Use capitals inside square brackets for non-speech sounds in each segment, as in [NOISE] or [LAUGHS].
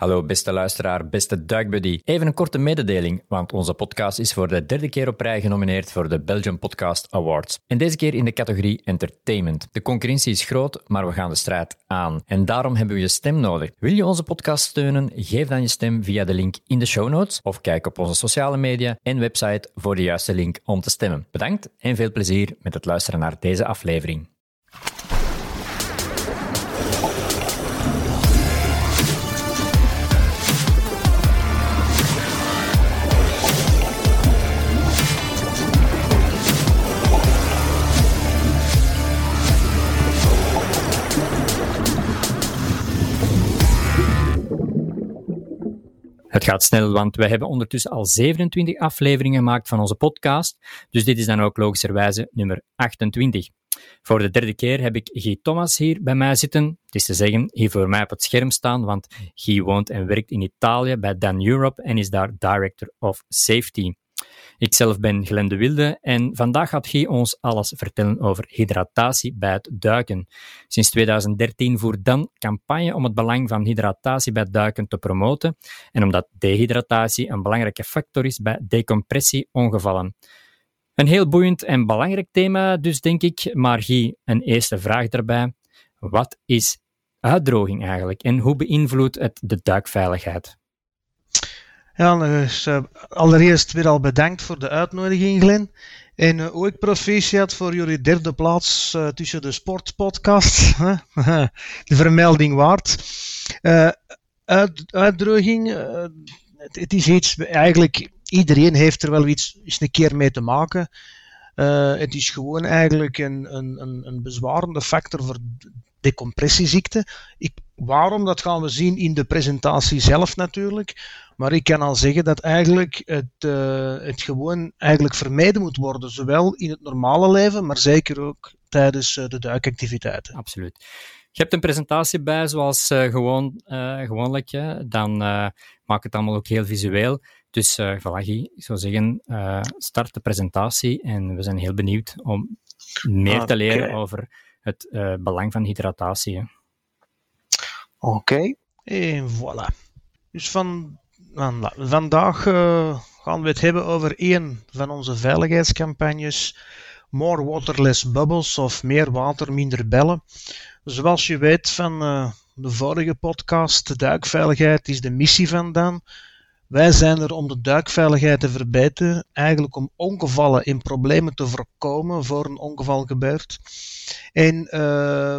Hallo beste luisteraar, beste duikbuddy. Even een korte mededeling, want onze podcast is voor de derde keer op rij genomineerd voor de Belgian Podcast Awards. En deze keer in de categorie Entertainment. De concurrentie is groot, maar we gaan de strijd aan. En daarom hebben we je stem nodig. Wil je onze podcast steunen? Geef dan je stem via de link in de show notes of kijk op onze sociale media en website voor de juiste link om te stemmen. Bedankt en veel plezier met het luisteren naar deze aflevering. Het gaat snel, want wij hebben ondertussen al 27 afleveringen gemaakt van onze podcast, dus dit is dan ook logischerwijze nummer 28. Voor de derde keer heb ik Guy Thomas hier bij mij zitten. Het is te zeggen, hier voor mij op het scherm staan, want Guy woont en werkt in Italië bij Dan Europe en is daar Director of Safety. Ikzelf ben Glenn de Wilde en vandaag gaat Guy ons alles vertellen over hydratatie bij het duiken. Sinds 2013 voert Dan campagne om het belang van hydratatie bij het duiken te promoten en omdat dehydratatie een belangrijke factor is bij decompressieongevallen. Een heel boeiend en belangrijk thema dus, denk ik. Maar Guy, een eerste vraag daarbij. Wat is uitdroging eigenlijk en hoe beïnvloedt het de duikveiligheid? Ja, dus, allereerst weer al bedankt voor de uitnodiging, Glen. En uh, ook proficiat voor jullie derde plaats tussen de sportpodcasts. [LAUGHS] de vermelding waard. Uit, uitdroging, het, het, is iets, eigenlijk, iedereen heeft er wel iets eens een keer mee te maken. het is gewoon eigenlijk een, een, een bezwarende factor voor decompressieziekte. Ik, waarom, dat gaan we zien in de presentatie zelf natuurlijk. Maar ik kan al zeggen dat eigenlijk het, uh, het gewoon eigenlijk vermijden moet worden. Zowel in het normale leven, maar zeker ook tijdens uh, de duikactiviteiten. Absoluut. Je hebt een presentatie bij, zoals uh, gewoon, gewoonlijk. Hè? Dan maak het allemaal ook heel visueel. Dus uh, voilà, ik zou zeggen, start de presentatie en we zijn heel benieuwd om meer te leren over het belang van hydratatie. Oké, okay. en voilà. Dus van Vandaag uh, gaan we het hebben over één van onze veiligheidscampagnes. More Waterless Bubbles of meer water, minder bellen. Zoals je weet van uh, de vorige podcast, duikveiligheid is de missie van Dan. Wij zijn er om de duikveiligheid te verbeteren, eigenlijk om ongevallen en problemen te voorkomen voor een ongeval gebeurt. En uh,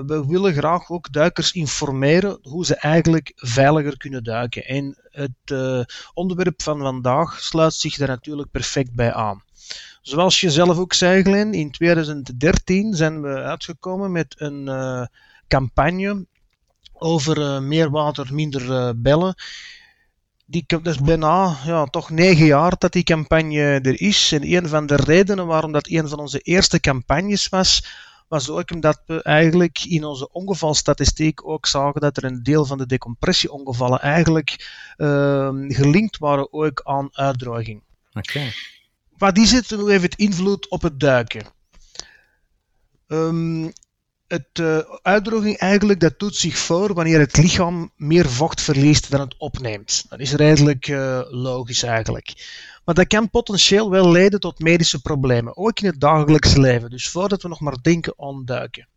we willen graag ook duikers informeren hoe ze eigenlijk veiliger kunnen duiken. En het uh, onderwerp van vandaag sluit zich daar natuurlijk perfect bij aan. Zoals je zelf ook zei, Glenn, in 2013 zijn we uitgekomen met een uh, campagne over meer water, minder bellen die, dat is bijna ja, toch negen jaar dat die campagne er is. En een van de redenen waarom dat een van onze eerste campagnes was, was ook omdat we eigenlijk in onze ongevalstatistiek ook zagen dat er een deel van de decompressieongevallen eigenlijk uh, gelinkt waren ook aan uitdroging. Oké. Wat is het en hoe heeft het invloed op het duiken? Um, het uh, uitdroging eigenlijk, dat doet zich voor wanneer het lichaam meer vocht verliest dan het opneemt. Dat is redelijk uh, logisch eigenlijk. Maar dat kan potentieel wel leiden tot medische problemen, ook in het dagelijks leven. Dus voordat we nog maar denken aan duiken.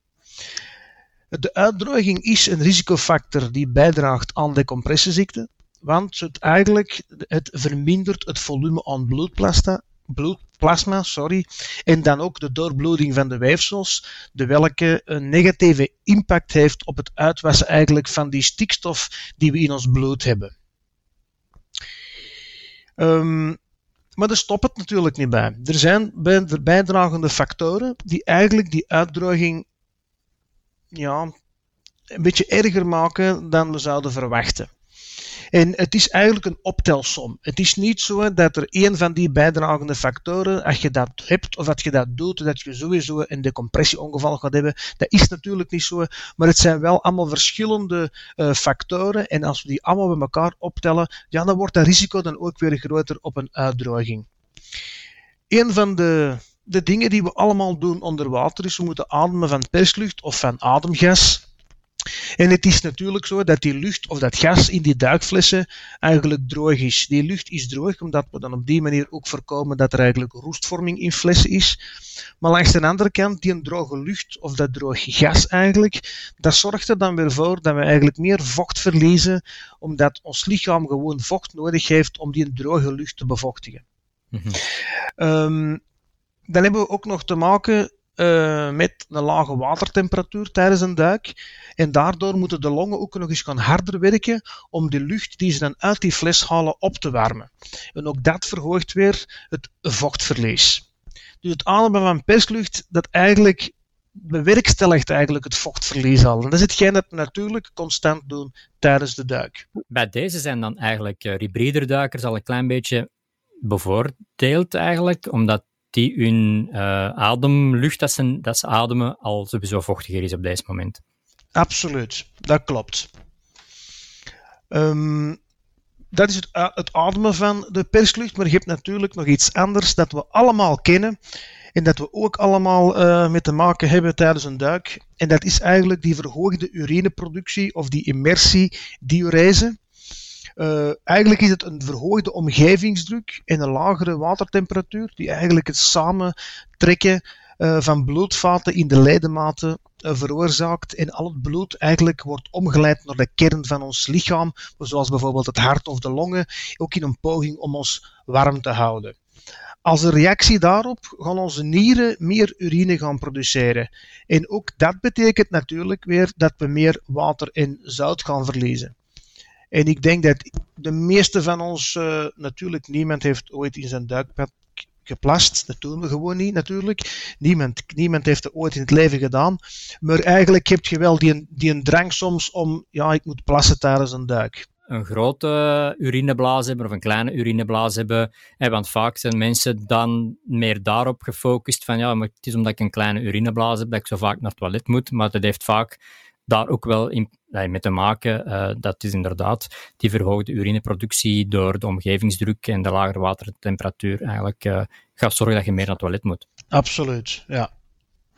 De uitdroging is een risicofactor die bijdraagt aan decompressieziekte, want het eigenlijk het vermindert het volume aan bloedplasma, bloedplasma, sorry, en dan ook de doorbloeding van de weefsels, de welke een negatieve impact heeft op het uitwassen eigenlijk van die stikstof die we in ons bloed hebben. Um, maar daar stopt het natuurlijk niet bij. Er zijn bijdragende factoren die eigenlijk die uitdroging ja, een beetje erger maken dan we zouden verwachten. En het is eigenlijk een optelsom. Het is niet zo dat er één van die bijdragende factoren, als je dat hebt of dat je dat doet, dat je sowieso een decompressieongeval gaat hebben. Dat is natuurlijk niet zo, maar het zijn wel allemaal verschillende uh, factoren. En als we die allemaal bij elkaar optellen, ja, dan wordt dat risico dan ook weer groter op een uitdroging. Een van de, de dingen die we allemaal doen onder water is we moeten ademen van perslucht of van ademgas. En het is natuurlijk zo dat die lucht of dat gas in die duikflessen eigenlijk droog is. Die lucht is droog omdat we dan op die manier ook voorkomen dat er eigenlijk roestvorming in flessen is. Maar langs de andere kant, die droge lucht of dat droge gas eigenlijk, dat zorgt er dan weer voor dat we eigenlijk meer vocht verliezen, omdat ons lichaam gewoon vocht nodig heeft om die droge lucht te bevochtigen. Mhm. Um, dan hebben we ook nog te maken uh, met een lage watertemperatuur tijdens een duik. En daardoor moeten de longen ook nog eens gaan harder werken om de lucht die ze dan uit die fles halen op te warmen. En ook dat verhoogt weer het vochtverlies. Dus het ademen van perslucht, dat eigenlijk bewerkstelligt eigenlijk het vochtverlies al. En dat is hetgeen dat we natuurlijk constant doen tijdens de duik. Bij deze zijn dan eigenlijk uh, hybride duikers al een klein beetje bevoordeeld eigenlijk, omdat die hun uh, ademlucht dat ze, ademen al sowieso vochtiger is op deze moment. Absoluut, dat klopt. Um, dat is het, het, ademen van de perslucht, maar je hebt natuurlijk nog iets anders dat we allemaal kennen en dat we ook allemaal uh, mee te maken hebben tijdens een duik. En dat is eigenlijk die verhoogde urineproductie of die immersie-diurese. Uh, eigenlijk is het een verhoogde omgevingsdruk en een lagere watertemperatuur die eigenlijk het samentrekken uh, van bloedvaten in de ledematen uh, veroorzaakt. En al het bloed eigenlijk wordt omgeleid naar de kern van ons lichaam, zoals bijvoorbeeld het hart of de longen, ook in een poging om ons warm te houden. Als reactie daarop gaan onze nieren meer urine gaan produceren. En ook dat betekent natuurlijk weer dat we meer water en zout gaan verliezen. En ik denk dat de meeste van ons, uh, natuurlijk, niemand heeft ooit in zijn duikpad geplast. Dat doen we gewoon niet, natuurlijk. Niemand, niemand heeft het ooit in het leven gedaan. Maar eigenlijk heb je wel die, die een drang soms om, ja, ik moet plassen tijdens een duik een grote urineblaas hebben of een kleine urineblaas hebben. Want vaak zijn mensen dan meer daarop gefocust van ja, maar het is omdat ik een kleine urineblaas heb dat ik zo vaak naar het toilet moet. Maar dat heeft vaak daar ook wel in, mee te maken. Uh, dat is inderdaad die verhoogde urineproductie door de omgevingsdruk en de lagere watertemperatuur eigenlijk uh, gaat zorgen dat je meer naar het toilet moet. Absoluut, ja.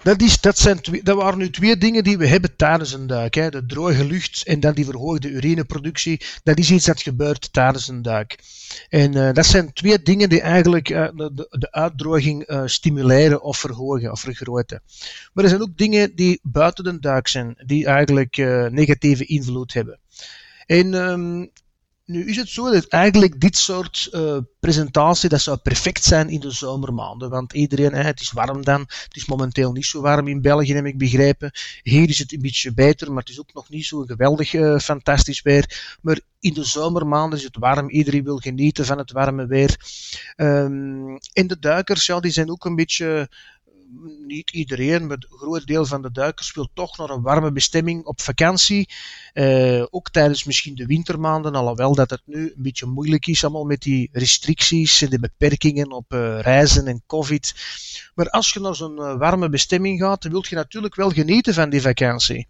Dat, is, dat, zijn twee, dat waren nu twee dingen die we hebben tijdens een duik. Hè. De droge lucht en dan die verhoogde urineproductie. Dat is iets dat gebeurt tijdens een duik. En uh, dat zijn twee dingen die eigenlijk uh, de, de, uitdroging uh, stimuleren of verhogen of vergroten. Maar er zijn ook dingen die buiten de duik zijn, die eigenlijk negatieve invloed hebben. En um, nu is het zo dat eigenlijk dit soort uh, presentatie, dat zou perfect zijn in de zomermaanden. Want iedereen, hè, het is warm dan. Het is momenteel niet zo warm in België, heb ik begrepen. Hier is het een beetje beter, maar het is ook nog niet zo geweldig uh, fantastisch weer. Maar in de zomermaanden is het warm. Iedereen wil genieten van het warme weer. Um, en de duikers, ja, die zijn ook een beetje niet iedereen, maar een groot deel van de duikers wil toch naar een warme bestemming op vakantie. Uh, ook tijdens misschien de wintermaanden, alhoewel dat het nu een beetje moeilijk is allemaal met die restricties en de beperkingen op uh, reizen en covid. Maar als je naar zo'n uh, warme bestemming gaat, dan wil je natuurlijk wel genieten van die vakantie.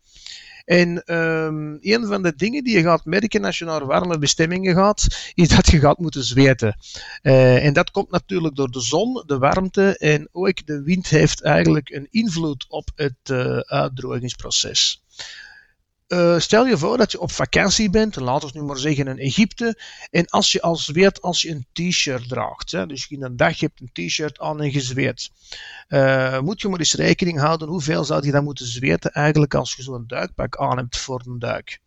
En um, een van de dingen die je gaat merken als je naar warme bestemmingen gaat, is dat je gaat moeten zweten. Uh, en dat komt natuurlijk door de zon, de warmte en ook de wind heeft eigenlijk een invloed op het uh, uitdrogingsproces. Uh, stel je voor dat je op vakantie bent, laten we nu maar zeggen in Egypte, en als je al zweet als je een t-shirt draagt, hè, dus in een dag je hebt een t-shirt aan en je zweet, uh, moet je maar eens rekening houden hoeveel zou je dan moeten zweten eigenlijk als je zo'n duikpak aan hebt voor een duik.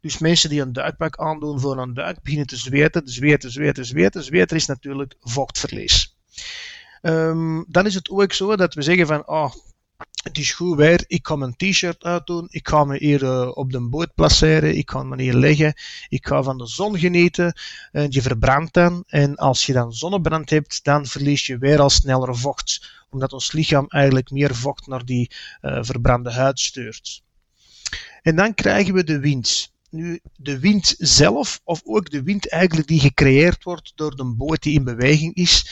Dus mensen die een duikpak aandoen voor een duik beginnen te zweten, zweten, zweten, zweten. Zweten is natuurlijk vochtverlies. Um, dan is het ook zo dat we zeggen van, oh, het is goed weer, ik ga mijn t-shirt uitdoen, ik ga me hier uh, op de boot placeren, ik ga me hier liggen, ik ga van de zon genieten, en je verbrandt dan. En als je dan zonnebrand hebt, dan verlies je weer al sneller vocht, omdat ons lichaam eigenlijk meer vocht naar die uh, verbrande huid stuurt. En dan krijgen we de wind. Nu, de wind zelf, of ook de wind eigenlijk die gecreëerd wordt door de boot die in beweging is,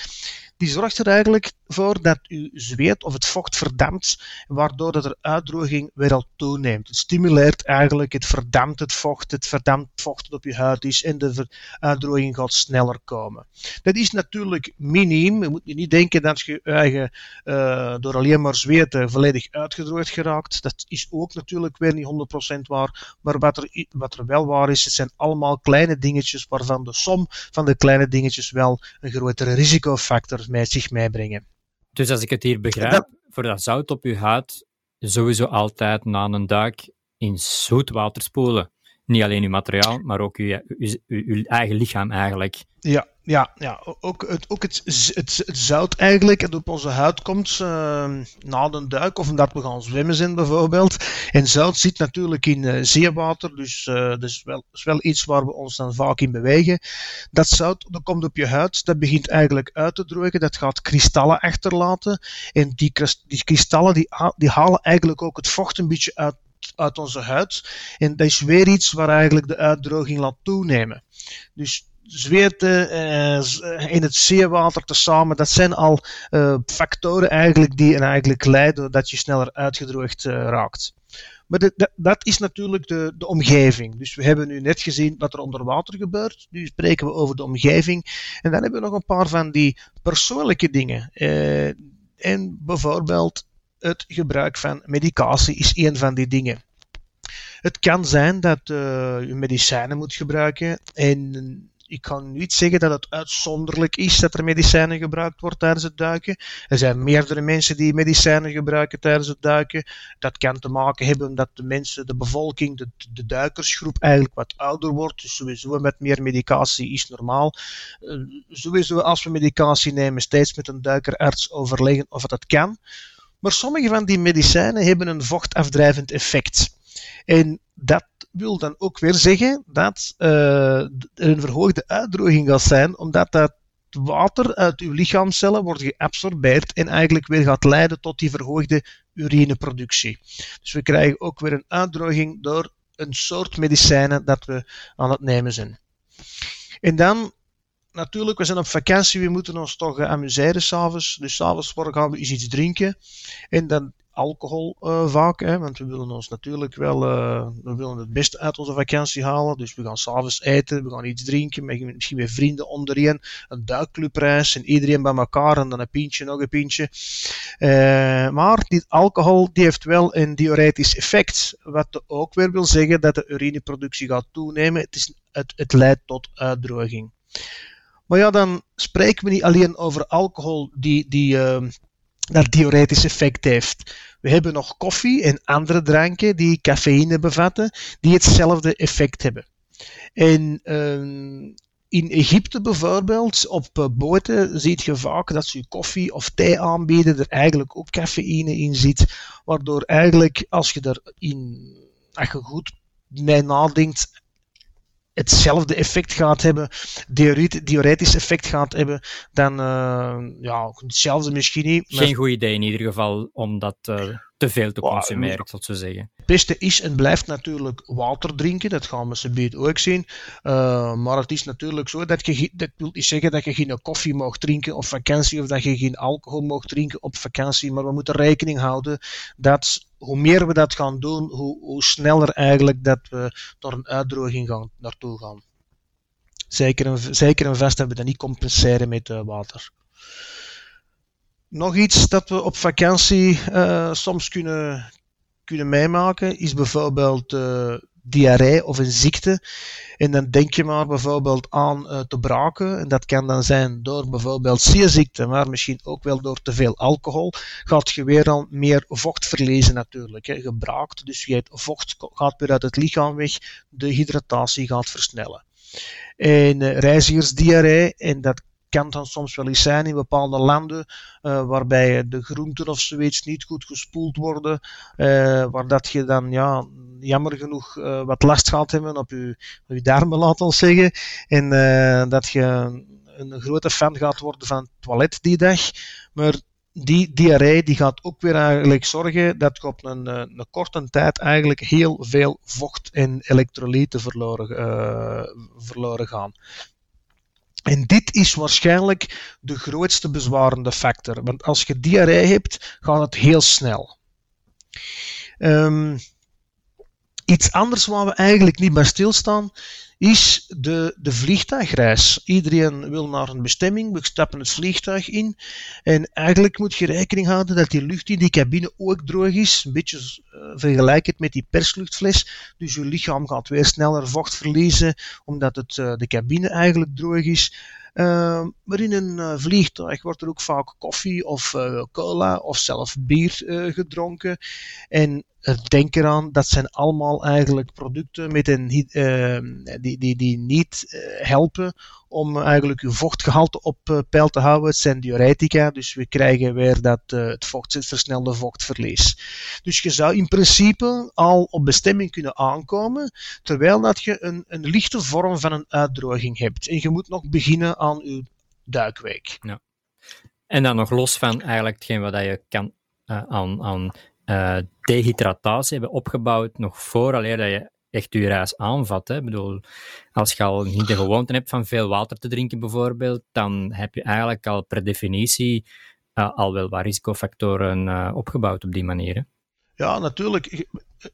die zorgt er eigenlijk voor dat uw zweet of het vocht verdampt, waardoor dat er uitdroging weer al toeneemt. Het stimuleert eigenlijk, het verdampt het vocht, het verdampt vocht dat op je huid is en de uitdroging gaat sneller komen. Dat is natuurlijk miniem. Je moet niet denken dat je eigen uh, door alleen maar zweten volledig uitgedroogd geraakt. Dat is ook natuurlijk weer niet 100% waar. Maar wat er, wat er wel waar is, het zijn allemaal kleine dingetjes waarvan de som van de kleine dingetjes wel een grotere risicofactor met zich meebrengen. Dus als ik het hier begrijp, voor dat zout op je huid, sowieso altijd na een duik in zoet water spoelen. Niet alleen uw materiaal, maar ook uw, uw, uw eigen lichaam eigenlijk. Ja, ja, ja. ook, het, ook het, het, zout eigenlijk dat op onze huid komt uh, na de duik of omdat we gaan zwemmen zijn bijvoorbeeld. En zout zit natuurlijk in uh, zeewater, dus uh, dat is wel, is wel iets waar we ons dan vaak in bewegen. Dat zout dat komt op je huid, dat begint eigenlijk uit te drogen, dat gaat kristallen achterlaten. En die, die kristallen die, die halen eigenlijk ook het vocht een beetje uit uit onze huid. En dat is weer iets waar eigenlijk de uitdroging laat toenemen. Dus zweten uh, in het zeewater tezamen, dat zijn al uh, factoren eigenlijk die eigenlijk leiden dat je sneller uitgedroogd raakt. Maar dat is natuurlijk de, de omgeving. Dus we hebben nu net gezien wat er onder water gebeurt. Nu spreken we over de omgeving. En dan hebben we nog een paar van die persoonlijke dingen. en bijvoorbeeld het gebruik van medicatie is een van die dingen. Het kan zijn dat je medicijnen moet gebruiken en ik kan niet zeggen dat het uitzonderlijk is dat er medicijnen gebruikt wordt tijdens het duiken. Er zijn meerdere mensen die medicijnen gebruiken tijdens het duiken. Dat kan te maken hebben dat de mensen, de bevolking, de, de duikersgroep eigenlijk wat ouder wordt. Dus sowieso met meer medicatie is normaal. Uh, sowieso als we medicatie nemen, steeds met een duikerarts overleggen of dat kan. Maar sommige van die medicijnen hebben een vochtafdrijvend effect. En dat wil dan ook weer zeggen dat uh, er een verhoogde uitdroging gaat zijn, omdat dat water uit uw lichaamcellen wordt geabsorbeerd en eigenlijk weer gaat leiden tot die verhoogde urineproductie. Dus we krijgen ook weer een uitdroging door een soort medicijnen dat we aan het nemen zijn. En dan natuurlijk, we zijn op vakantie, we moeten ons toch uh, amuseren s'avonds. Dus s'avonds gaan we eens iets drinken. En dan alcohol uh, vaak, hè, want we willen ons natuurlijk wel, uh, we willen het beste uit onze vakantie halen. Dus we gaan s'avonds eten, we gaan iets drinken, misschien met vrienden ondereen, een duikclubreis en iedereen bij elkaar en dan een pintje, nog een pintje. Uh, maar die alcohol die heeft wel een diuretisch effect, wat ook weer wil zeggen dat de urineproductie gaat toenemen. Het, is, het, het leidt tot uitdroging. Maar ja, dan spreken we niet alleen over alcohol die, die dat diuretisch effect heeft. We hebben nog koffie en andere dranken die cafeïne bevatten, die hetzelfde effect hebben. En uh, in Egypte bijvoorbeeld, op uh, boten, zie je vaak dat ze koffie of thee aanbieden, er eigenlijk ook cafeïne in zit, waardoor eigenlijk als je er in, als je goed mee nadenkt, hetzelfde effect gaat hebben, diuretisch effect gaat hebben, dan uh, ja, hetzelfde misschien niet. Geen goed idee in ieder geval om dat uh, te veel te consumeren, zal zo zeggen. Het beste is en blijft natuurlijk water drinken, dat gaan we ze ook zien. Uh, maar het is natuurlijk zo dat je, dat wil niet zeggen dat je geen koffie mag drinken op vakantie of dat je geen alcohol mag drinken op vakantie, maar we moeten rekening houden dat hoe meer we dat gaan doen, hoe, hoe sneller eigenlijk dat we door een uitdroging gaan, naartoe gaan. Zeker en, zeker en vast hebben we dat niet compenseren met uh, water. Nog iets dat we op vakantie uh, soms kunnen, kunnen meemaken, is bijvoorbeeld uh, diarree of een ziekte. En dan denk je maar bijvoorbeeld aan uh, te braken. En dat kan dan zijn door bijvoorbeeld zeeziekte, maar misschien ook wel door te veel alcohol. Gaat je weer al meer vocht verliezen natuurlijk. Hè. Gebraakt, dus je vocht gaat weer uit het lichaam weg. De hydratatie gaat versnellen. En uh, reizigersdiarree, en dat kan dan soms wel eens zijn in bepaalde landen uh, waarbij de groenten of zoiets niet goed gespoeld worden, uh, waar dat je dan ja, jammer genoeg uh, wat last gaat hebben op je, darmen, laat ons zeggen, en dat je een grote fan gaat worden van het toilet die dag, maar die diarree die gaat ook weer eigenlijk zorgen dat je op een, een korte tijd eigenlijk heel veel vocht en elektrolyten verloren, verloren gaan. En dit is waarschijnlijk de grootste bezwarende factor. Want als je diarree hebt, gaat het heel snel. Um, iets anders waar we eigenlijk niet bij stilstaan, is de, de vliegtuigreis. Iedereen wil naar een bestemming, we stappen het vliegtuig in. En eigenlijk moet je rekening houden dat die lucht in die cabine ook droog is. Een beetje uh, vergelijkend met die persluchtfles. Dus je lichaam gaat weer sneller vocht verliezen, omdat het, uh, de cabine eigenlijk droog is. Uh, maar in een uh, vliegtuig wordt er ook vaak koffie of cola of zelf bier gedronken. En denk eraan, dat zijn allemaal eigenlijk producten met een, die, die, die niet helpen om eigenlijk uw vochtgehalte op peil te houden. Het zijn diuretica, dus we krijgen weer dat het vocht, het versnelde vochtverlies. Dus je zou in principe al op bestemming kunnen aankomen, terwijl dat je een, een lichte vorm van een uitdroging hebt. En je moet nog beginnen aan uw duikweek. Ja. En dan nog los van eigenlijk hetgeen wat je kan aan, aan uh, dehydratatie hebben opgebouwd nog vooraleer dat je echt je reis aanvat. Hè. Ik bedoel, als je al niet de gewoonte hebt van veel water te drinken bijvoorbeeld, dan heb je eigenlijk al per definitie uh, al wel wat risicofactoren opgebouwd op die manier. Ja, natuurlijk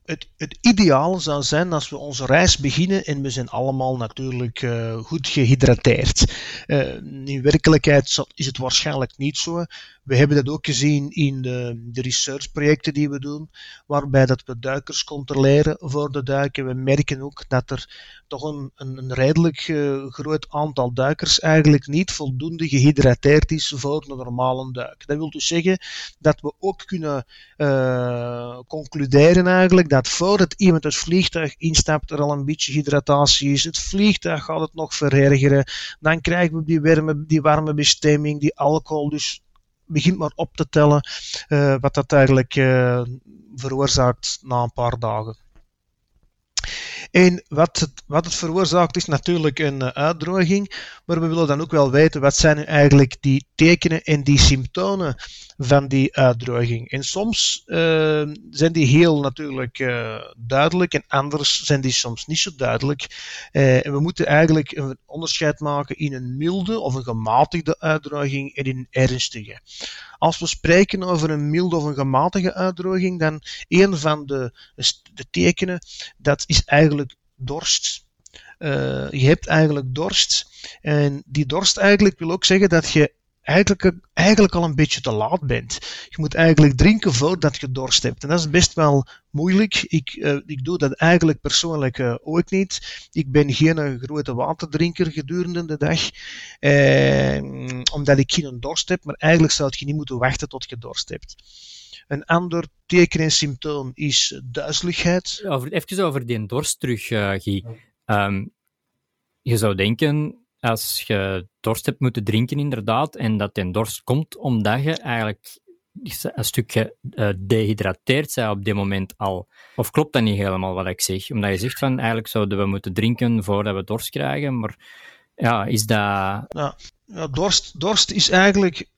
het, het ideaal zou zijn als we onze reis beginnen en we zijn allemaal natuurlijk uh, goed gehydrateerd. Uh, in werkelijkheid is het waarschijnlijk niet zo. We hebben dat ook gezien in de, de researchprojecten die we doen, waarbij dat we duikers controleren voor de duiken. We merken ook dat er toch een, een, een redelijk uh, groot aantal duikers eigenlijk niet voldoende gehydrateerd is voor een normale duik. Dat wil dus zeggen dat we ook kunnen concluderen eigenlijk dat voordat iemand het vliegtuig instapt er al een beetje hydratatie is. Het vliegtuig gaat het nog verergeren. Dan krijgen we die, warme, die warme bestemming, die alcohol. Dus begint maar op te tellen uh, wat dat eigenlijk uh, veroorzaakt na een paar dagen. En wat het, wat het veroorzaakt is natuurlijk een uh, uitdroging, maar we willen dan ook wel weten wat zijn nu eigenlijk die tekenen en die symptomen van die uitdroging. En soms uh, zijn die heel natuurlijk uh, duidelijk en anders zijn die soms niet zo duidelijk. En we moeten eigenlijk een onderscheid maken in een milde of een gematigde uitdroging en in een ernstige. Als we spreken over een milde of een gematige uitdroging, dan een van de, de tekenen, dat is eigenlijk dorst. Uh, je hebt eigenlijk dorst. En die dorst eigenlijk wil ook zeggen dat je eigenlijk, eigenlijk al een beetje te laat bent. Je moet eigenlijk drinken voordat je dorst hebt. En dat is best wel moeilijk. Ik, uh, ik doe dat eigenlijk persoonlijk uh, ook niet. Ik ben geen grote waterdrinker gedurende de dag. Uh, omdat ik geen dorst heb. Maar eigenlijk zou je niet moeten wachten tot je dorst hebt. Een ander teken en symptoom is duizeligheid. Over, even over die dorst terug, Guy. Um, je zou denken, als je dorst hebt moeten drinken, inderdaad, en dat die dorst komt omdat je eigenlijk een stukje uh, dehydrateerd bent op dit moment al. Of klopt dat niet helemaal wat ik zeg? Omdat je zegt van eigenlijk zouden we moeten drinken voordat we dorst krijgen, maar ja, is dat. Ja, ja dorst, dorst, is eigenlijk,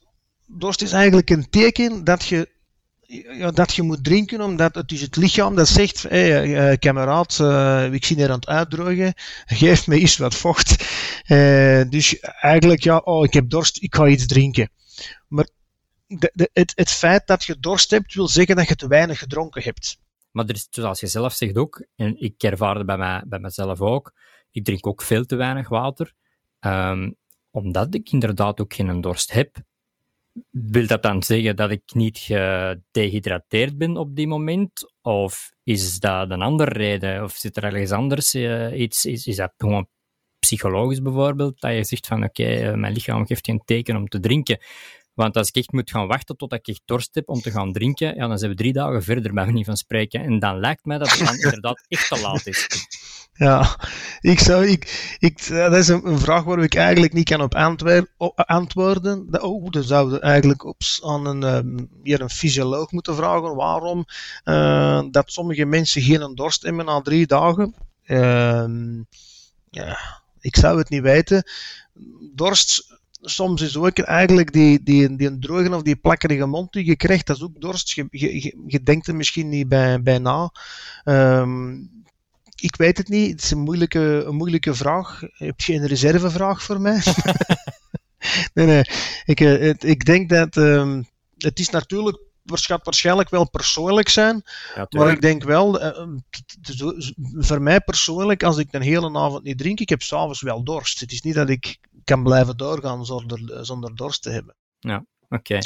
dorst is eigenlijk een teken dat je ja, dat je moet drinken, omdat het is het lichaam dat zegt, hé uh, kameraad, uh, ik zie hier aan het uitdrogen, geef me eens wat vocht. Uh, dus eigenlijk, ja, oh, ik heb dorst, ik ga iets drinken. Maar de, het, het feit dat je dorst hebt, wil zeggen dat je te weinig gedronken hebt. Maar er is, zoals je zelf zegt ook, en ik ervaar het bij, mij, bij mezelf ook, ik drink ook veel te weinig water, um, omdat ik inderdaad ook geen dorst heb wil dat dan zeggen dat ik niet gedehydrateerd ben op die moment? Of is dat een andere reden? Of zit er ergens anders uh, iets? Is, is dat gewoon psychologisch bijvoorbeeld? Dat je zegt van oké, uh, mijn lichaam geeft geen teken om te drinken. Want als ik echt moet gaan wachten tot ik echt dorst heb om te gaan drinken, ja, dan zijn we drie dagen verder, bij niet van spreken. En dan lijkt mij dat het dan inderdaad echt te laat is. [LAUGHS] Ja, ik zou, ik, ik, dat is een, vraag waar ik eigenlijk niet kan op antwoorden. Dat, oh, dat zouden eigenlijk op, aan een, um, hier een fysioloog moeten vragen waarom uh, dat sommige mensen geen dorst hebben na drie dagen. Uh, ja, ik zou het niet weten. Dorst soms is ook eigenlijk die, die, die droge of die plakkerige mond die je krijgt, dat is ook dorst. Je, je, je denkt er misschien niet bij, bij na. Um, ik weet het niet. Het is een moeilijke, een moeilijke vraag. Heb je een reservevraag voor mij? [LAUGHS] [LAUGHS] nee, nee. Ik, uh, ik denk dat um, het is natuurlijk gaat waarschijnlijk wel persoonlijk zijn. Ja, maar ik denk wel, uh, voor mij persoonlijk, als ik een hele avond niet drink, ik heb s'avonds wel dorst. Het is niet dat ik kan blijven doorgaan zonder, zonder dorst te hebben. Ja, oké.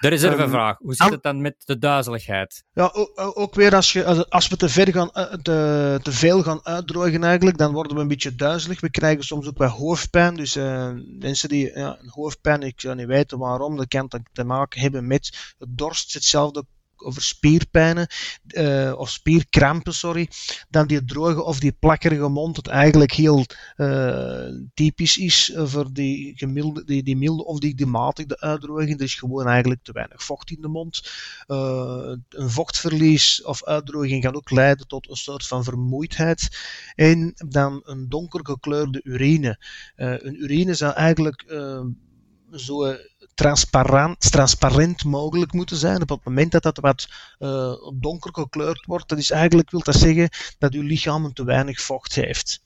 De reservevraag. Um, Hoe zit het dan met de duizeligheid? Ja, ook weer als, je, als we te, ver gaan, eh, te, te veel gaan uitdrogen eigenlijk, dan worden we een beetje duizelig. We krijgen soms ook wel hoofdpijn. Dus uh, mensen die ja, een hoofdpijn, ik zou niet weten waarom, dat kan te maken hebben met dorst. Hetzelfde over spierpijnen uh, of spierkrampen, sorry, dan die droge of die plakkerige mond, dat eigenlijk heel uh, typisch is voor die, gemilde, die, die milde of die, die matige uitdroging. Er is gewoon eigenlijk te weinig vocht in de mond. Uh, een vochtverlies of uitdroging kan ook leiden tot een soort van vermoeidheid. En dan een donker gekleurde urine. een urine zou eigenlijk zo transparant, transparant mogelijk moeten zijn. Op het moment dat dat wat uh, donker gekleurd wordt, dat is eigenlijk, wil dat zeggen dat uw lichaam te weinig vocht heeft.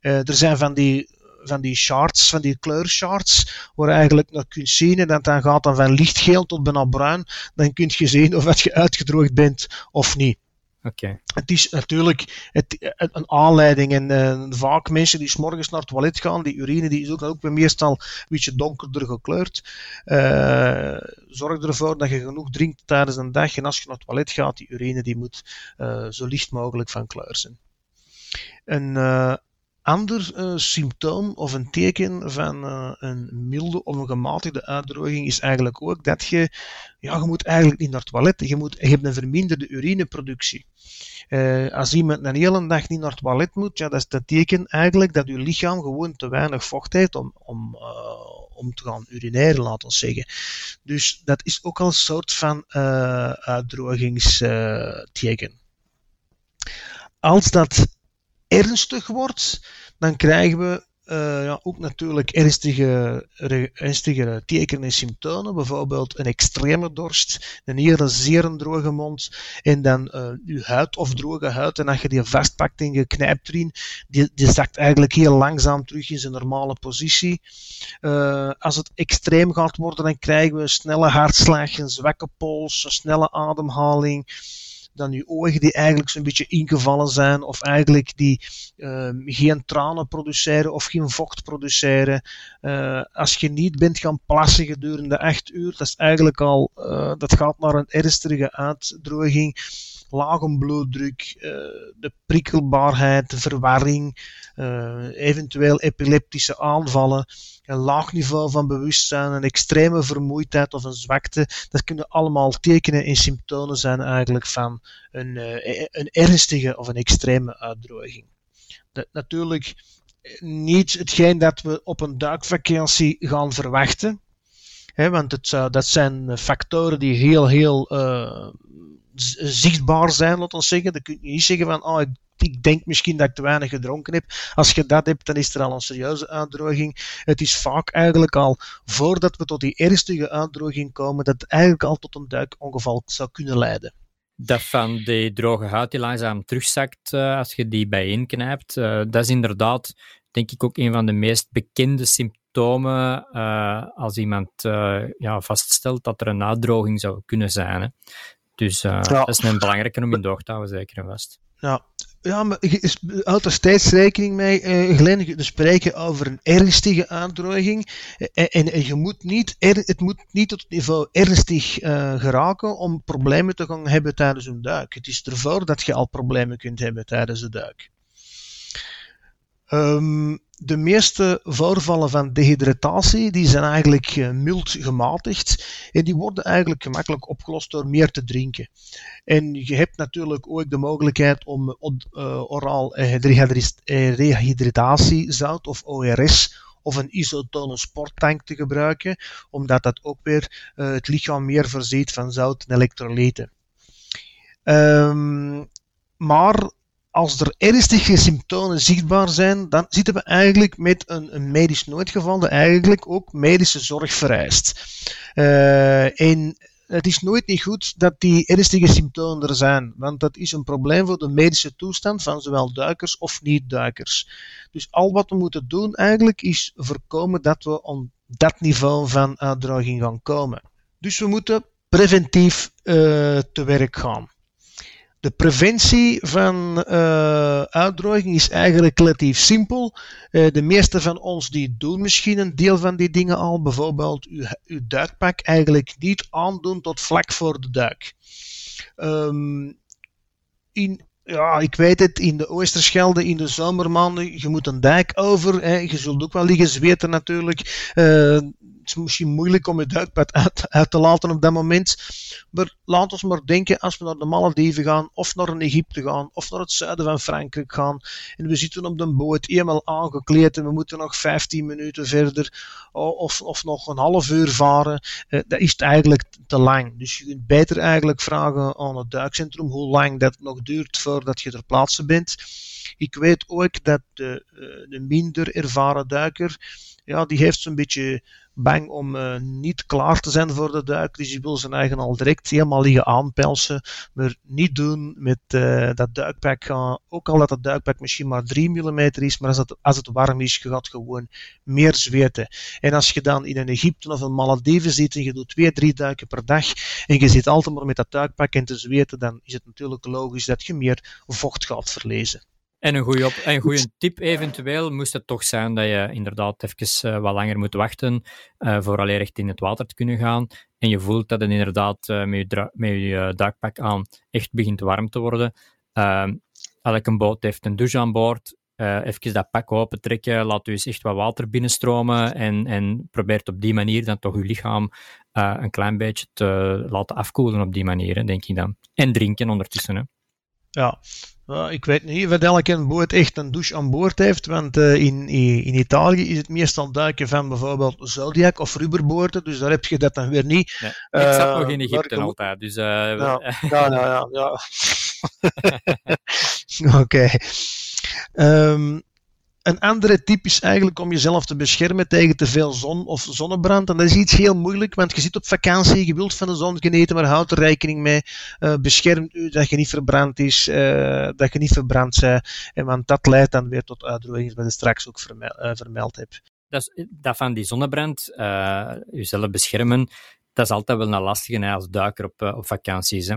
Uh, er zijn van die van die charts, van die kleurcharts, waar je eigenlijk nog kunt zien, en dat dan gaat dan van lichtgeel tot bijna bruin, dan kun je zien of je uitgedroogd bent of niet. Het is natuurlijk het, een aanleiding. En uh, vaak mensen die s morgens naar het toilet gaan, die urine die is ook, ook meestal een beetje donkerder gekleurd. Uh, zorg ervoor dat je genoeg drinkt tijdens een dag. En als je naar het toilet gaat, die urine die moet uh, zo licht mogelijk van kleur zijn. Een ander uh, symptoom of een teken van uh, een milde of een gematigde uitdroging is eigenlijk ook dat je, ja, je moet eigenlijk niet naar het toilet, je, moet, je hebt een verminderde urineproductie. Uh, als iemand een hele dag niet naar het toilet moet, ja, dat is dat teken eigenlijk dat je lichaam gewoon te weinig vocht heeft om, om, om te gaan urineren, laten we zeggen. Dus dat is ook al een soort van uitdrogingsteken. Als dat ernstig wordt, dan krijgen we uh, ja, ook natuurlijk ernstige, ernstige tekenen en symptomen. Bijvoorbeeld een extreme dorst, een hele zeer droge mond en dan uh, je huid of droge huid. En als je die vastpakt en je knijpt erin, die, die zakt eigenlijk heel langzaam terug in zijn normale positie. Uh, als het extreem gaat worden, dan krijgen we snelle hartslag, een zwakke pols, een snelle ademhaling dan je ogen die eigenlijk zo'n beetje ingevallen zijn, of eigenlijk die uh, geen tranen produceren of geen vocht produceren. Uh, als je niet bent gaan plassen gedurende 8 uur, dat is eigenlijk al, uh, dat gaat naar een ernstige uitdroging. Lage bloeddruk, de prikkelbaarheid, de verwarring, eventueel epileptische aanvallen een laag niveau van bewustzijn, een extreme vermoeidheid of een zwakte, dat kunnen allemaal tekenen en symptomen zijn eigenlijk van een, uh, een ernstige of een extreme uitdroging. Dat, natuurlijk niet hetgeen dat we op een duikvakantie gaan verwachten, want het, dat zijn factoren die heel, heel zichtbaar zijn, laten we zeggen. Dan kun je niet zeggen van, oh, ik denk misschien dat ik te weinig gedronken heb. Als je dat hebt, dan is er al een serieuze uitdroging. Het is vaak eigenlijk al voordat we tot die ernstige uitdroging komen, dat het eigenlijk al tot een duikongeval zou kunnen leiden. Dat van die droge huid die langzaam terugzakt uh, als je die bijeenknijpt, uh, dat is inderdaad, denk ik, ook een van de meest bekende symptomen uh, als iemand ja, vaststelt dat er een uitdroging zou kunnen zijn. Hè. Dus ja. dat is een belangrijke om in de te houden, zeker en vast. Ja, ja, maar je houdt er steeds rekening mee, uh, Glenn, we spreken over een ernstige uitdroging. En, en, je moet niet, er, het moet niet tot het niveau ernstig uh, geraken om problemen te gaan hebben tijdens een duik. Het is ervoor dat je al problemen kunt hebben tijdens de duik. Um, de meeste voorvallen van dehydratatie die zijn eigenlijk uh, mild gematigd en die worden eigenlijk gemakkelijk opgelost door meer te drinken. En je hebt natuurlijk ook de mogelijkheid om uh, oraal rehydratatiezout of ORS of een isotone sporttank te gebruiken, omdat dat ook weer het lichaam meer voorziet van zout en elektrolyten. Um, maar als er ernstige symptomen zichtbaar zijn, dan zitten we eigenlijk met een, een medisch noodgeval dat eigenlijk ook medische zorg vereist. Uh, en het is nooit niet goed dat die ernstige symptomen er zijn, want dat is een probleem voor de medische toestand van zowel duikers of niet-duikers. Dus al wat we moeten doen eigenlijk is voorkomen dat we op dat niveau van uitdroging gaan komen. Dus we moeten preventief uh, te werk gaan. De preventie van uh, uitdroging is eigenlijk relatief simpel. Uh, de meeste van ons die doen misschien een deel van die dingen al. Bijvoorbeeld uw, uw duikpak eigenlijk niet aandoen tot vlak voor de duik. Um, in, ja, ik weet het, in de Oosterschelde, in de zomermaanden, je moet een dijk over. Hè, je zult ook wel liggen zweten natuurlijk. Uh, het is misschien moeilijk om je duikpad uit, te laten op dat moment. Maar laat ons maar denken, als we naar de Malediven gaan, of naar Egypte gaan, of naar het zuiden van Frankrijk gaan, en we zitten op de boot eenmaal aangekleed en we moeten nog 15 minuten verder, of, of nog een half uur varen, eh, dat is eigenlijk te lang. Dus je kunt beter eigenlijk vragen aan het duikcentrum hoe lang dat nog duurt voordat je ter plaatse bent. Ik weet ook dat de, eh, de minder ervaren duiker, ja, die heeft zo'n beetje bang om uh, niet klaar te zijn voor de duik. Dus die wil zijn eigen al direct helemaal liggen aanpelsen. Maar niet doen met uh, dat duikpak. Ook al dat het duikpak misschien maar 3 mm is, maar als het, als het warm is, je gaat gewoon meer zweten. En als je dan in een Egypte of een Malediven zit en je doet 2, 3 duiken per dag en je zit altijd maar met dat duikpak en te zweten, dan is het natuurlijk logisch dat je meer vocht gaat verlezen. En een goede, een goede tip eventueel moest het toch zijn dat je inderdaad even uh, wat langer moet wachten uh, voor alleen echt in het water te kunnen gaan. En je voelt dat het inderdaad uh, met je, met je duikpak aan echt begint warm te worden. Ehm, elke boot heeft een douche aan boord. even dat pak open trekken, laat u eens echt wat water binnenstromen en, en probeert op die manier dan toch uw lichaam een klein beetje te laten afkoelen op die manier, denk ik dan. En drinken ondertussen. Hè. Ja, uh, ik weet niet of elke boot echt een douche aan boord heeft, want uh, in, in Italië is het meestal duiken van bijvoorbeeld Zodiac of rubberboorten, dus daar heb je dat dan weer niet. Nee, ik zat nog in Egypte altijd, dus... [LAUGHS] ja, ja, ja. [LAUGHS] ja, Oké. Okay. Um, een andere tip is eigenlijk om jezelf te beschermen tegen te veel zon of zonnebrand. En dat is iets heel moeilijk, want je zit op vakantie, je wilt van de zon genieten, maar houd er rekening mee. Uh, bescherm u dat je niet verbrand is, uh, dat je niet verbrand bent. En want dat leidt dan weer tot uitdroging, wat ik straks ook vermeld, vermeld heb. Dat, is, dat van die zonnebrand, jezelf beschermen, dat is altijd wel een lastige als duiker op, op vakanties.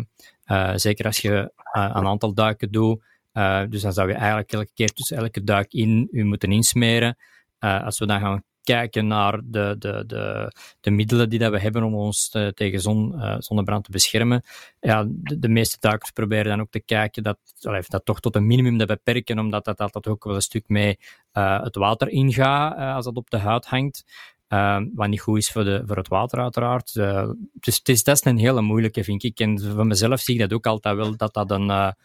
Hè. zeker als je een aantal duiken doet uh, dus dan zou je eigenlijk elke keer tussen elke duik in u moeten insmeren. Uh, als we dan gaan kijken naar de, de, de, de middelen die dat we hebben om ons te, tegen zon, zonnebrand te beschermen, ja, de, meeste duikers proberen dan ook te kijken dat, allee, dat toch tot een minimum te beperken, omdat dat altijd ook wel een stuk mee het water ingaat als dat op de huid hangt. Uh, wat niet goed is voor, de, voor het water, uiteraard. Dus het is, dat is een hele moeilijke, vind ik. En van mezelf zie ik dat ook altijd wel, dat dat een,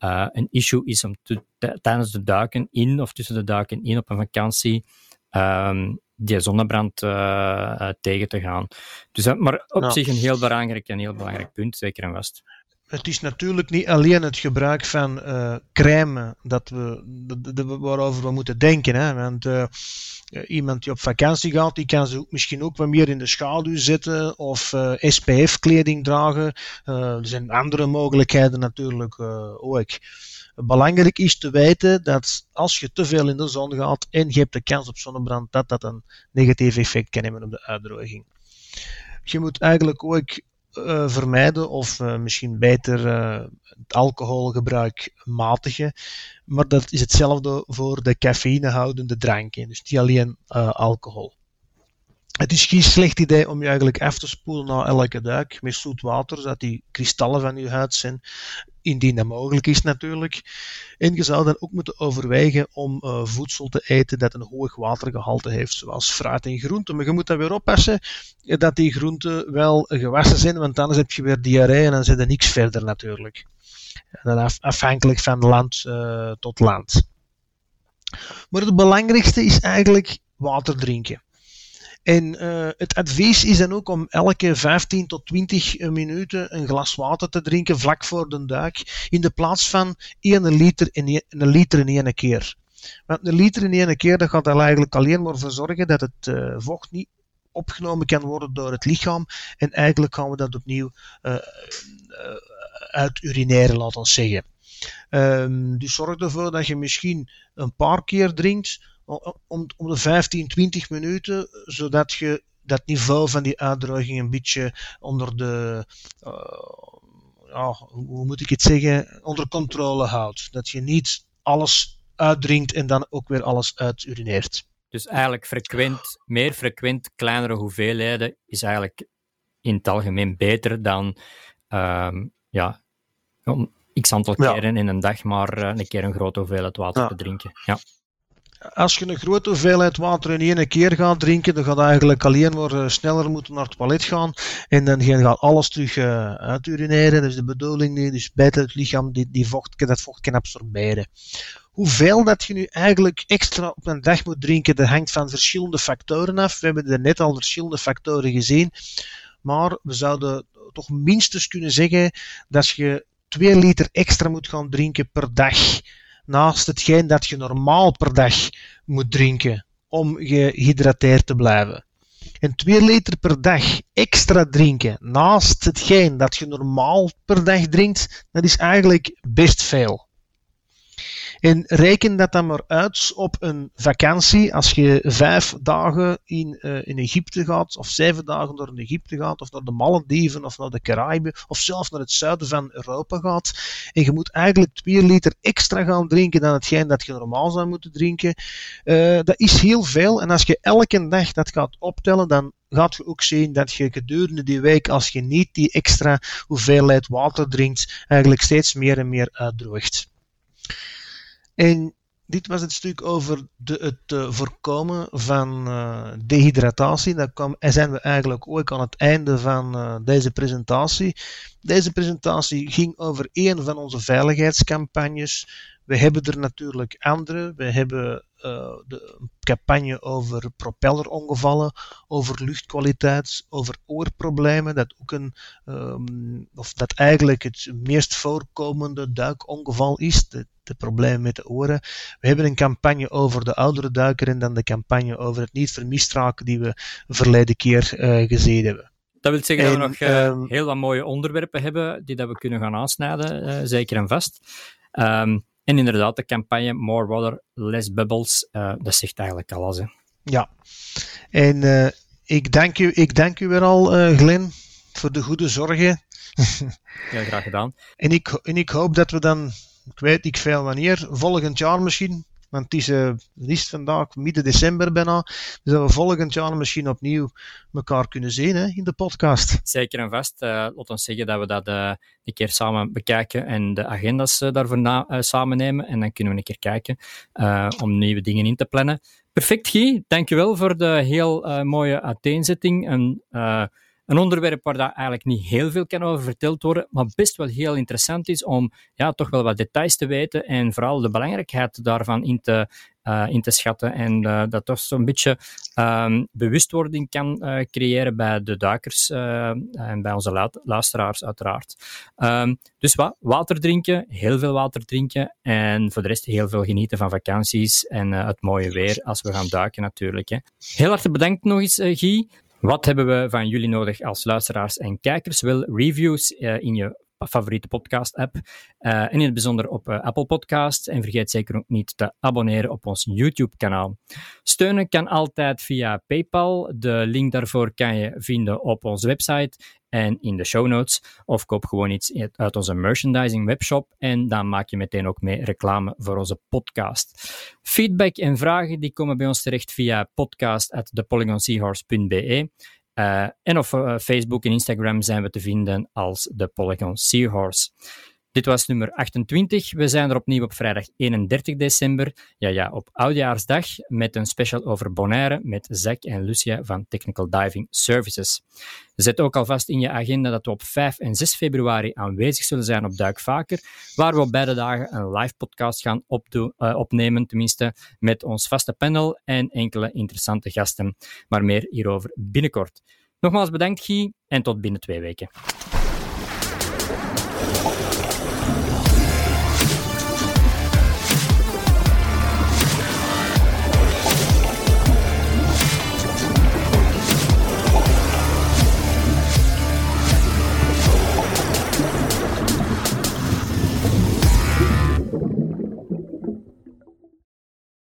uh, een issue is om te, tijdens de duiken in of tussen de duiken in op een vakantie um, die zonnebrand uh, tegen te gaan. Dus, maar op nou. zich een heel belangrijk, een heel belangrijk punt, zeker en vast het is natuurlijk niet alleen het gebruik van uh, crème dat we, de, de, waarover we moeten denken. Hè? Want uh, iemand die op vakantie gaat, die kan ze misschien ook wat meer in de schaduw zitten of uh, SPF-kleding dragen. er zijn andere mogelijkheden natuurlijk ook. Belangrijk is te weten dat als je te veel in de zon gaat en je hebt de kans op zonnebrand, dat dat een negatief effect kan hebben op de uitdroging. Je moet eigenlijk ook uh, vermijden of uh, misschien beter uh, het alcoholgebruik matigen. Maar dat is hetzelfde voor de cafeïnehoudende dranken, dus niet alleen alcohol. Het is geen slecht idee om je eigenlijk af te spoelen na elke duik met zoet water, zodat die kristallen van je huid zijn, indien dat mogelijk is natuurlijk. En je zou dan ook moeten overwegen om uh, voedsel te eten dat een hoog watergehalte heeft, zoals fruit en groenten. Maar je moet dan weer oppassen dat die groenten wel gewassen zijn, want anders heb je weer diarree en dan zit er niks verder natuurlijk. En afhankelijk van land uh, tot land. Maar het belangrijkste is eigenlijk water drinken. En uh, het advies is dan ook om elke 15 tot 20 minuten een glas water te drinken vlak voor de duik, in de plaats van 1 liter in, een liter in één keer. Want een liter in één keer dat gaat er eigenlijk alleen maar voor zorgen dat het uh, vocht niet opgenomen kan worden door het lichaam. En eigenlijk gaan we dat opnieuw uh, urineren, laten we zeggen. Um, dus zorg ervoor dat je misschien een paar keer drinkt om, om de 15, 20 minuten, zodat je dat niveau van die uitdroging een beetje onder de, uh, ja, hoe moet ik het zeggen, onder controle houdt. Dat je niet alles uitdrinkt en dan ook weer alles uiturineert. Dus eigenlijk frequent, meer frequent, kleinere hoeveelheden is eigenlijk in het algemeen beter dan um, ja, om x aantal keren in een dag maar uh, een keer een grote hoeveelheid water ja. te drinken. Ja als je een grote hoeveelheid water in één keer gaat drinken, dan gaat eigenlijk alleen maar uh, sneller moeten naar het toilet gaan. En dan gaat alles terug uh, uiturineren. Dat is de bedoeling niet. Dus buiten het lichaam die, die vocht, dat vocht kan absorberen. Hoeveel dat je nu eigenlijk extra op een dag moet drinken, dat hangt van verschillende factoren af. We hebben er net al verschillende factoren gezien. Maar we zouden toch minstens kunnen zeggen dat je 2 liter extra moet gaan drinken per dag naast hetgeen dat je normaal per dag moet drinken om gehydrateerd te blijven. En 2 liter per dag extra drinken naast hetgeen dat je normaal per dag drinkt, dat is eigenlijk best veel. En reken dat dan maar uit op een vakantie. Als je vijf dagen in, uh, in Egypte gaat, of zeven dagen naar Egypte gaat, of naar de Malediven, of naar de Caraïben, of zelfs naar het zuiden van Europa gaat. En je moet eigenlijk 2 liter extra gaan drinken dan hetgeen dat je normaal zou moeten drinken. Uh, dat is heel veel. En als je elke dag dat gaat optellen, dan gaat je ook zien dat je gedurende die week, als je niet die extra hoeveelheid water drinkt, eigenlijk steeds meer en meer uitdroogt. En dit was het stuk over de, het uh, voorkomen van uh, dehydratatie. Dan kwam, zijn we eigenlijk ook aan het einde van uh, deze presentatie. Deze presentatie ging over een van onze veiligheidscampagnes. We hebben er natuurlijk andere. We hebben uh, de campagne over propellerongevallen, over luchtkwaliteit, over oorproblemen, dat ook een, um, of dat eigenlijk het meest voorkomende duikongeval is, de, de problemen met de oren. We hebben een campagne over de oudere duiker en dan de campagne over het niet vermist raken die we verleden keer uh, gezien hebben. Dat wil zeggen en, dat we nog uh, um, heel wat mooie onderwerpen hebben die dat we kunnen gaan aansnijden, zeker en vast. Um, en inderdaad, de campagne More Water, Less Bubbles, uh, dat zegt eigenlijk alles. Hè. Ja, en uh, ik, dank u, ik dank u weer al, uh, Glenn, voor de goede zorgen. [LAUGHS] Heel graag gedaan. en, ik, en ik hoop dat we dan, ik weet niet veel wanneer, volgend jaar misschien, want het is, het is vandaag midden december bijna. Dus dat we volgend jaar misschien opnieuw elkaar kunnen zien hè, in de podcast. Zeker en vast. Uh, laat ons zeggen dat we dat uh, een keer samen bekijken en de agendas daarvoor samen nemen. En dan kunnen we een keer kijken om nieuwe dingen in te plannen. Perfect, Guy. Dankjewel voor de heel mooie uiteenzetting. En, een onderwerp waar daar eigenlijk niet heel veel kan over verteld worden, maar best wel heel interessant is om ja, toch wel wat details te weten en vooral de belangrijkheid daarvan in te, uh, in te schatten. En uh, dat toch zo'n beetje um, bewustwording kan uh, creëren bij de duikers en bij onze luisteraars uiteraard. Um, dus wat? Water drinken, heel veel water drinken en voor de rest heel veel genieten van vakanties en het mooie weer als we gaan duiken natuurlijk. Hè. Heel hartelijk bedankt nog eens, Guy. Wat hebben we van jullie nodig als luisteraars en kijkers? Wel reviews uh, in je favoriete podcast-app. Uh, en in het bijzonder op uh, Apple Podcasts. En vergeet zeker ook niet te abonneren op ons YouTube-kanaal. Steunen kan altijd via PayPal. De link daarvoor kan je vinden op onze website en in de show notes. Of koop gewoon iets uit onze merchandising webshop en dan maak je meteen ook mee reclame voor onze podcast. Feedback en vragen die komen bij ons terecht via podcast@thepolygonseahorse.be. Uh, en op Facebook en Instagram zijn we te vinden als The Polygon Seahorse. Dit was nummer 28. We zijn er opnieuw op vrijdag 31 december. Ja, ja, op Oudjaarsdag met een special over Bonaire met Zack en Lucia van Technical Diving Services. Zet ook alvast in je agenda dat we op 5 en 6 februari aanwezig zullen zijn op Duik Vaker, waar we op beide dagen een live podcast gaan opdoen, uh, opnemen, tenminste met ons vaste panel en enkele interessante gasten. Maar meer hierover binnenkort. Nogmaals bedankt, Guy, en tot binnen twee weken.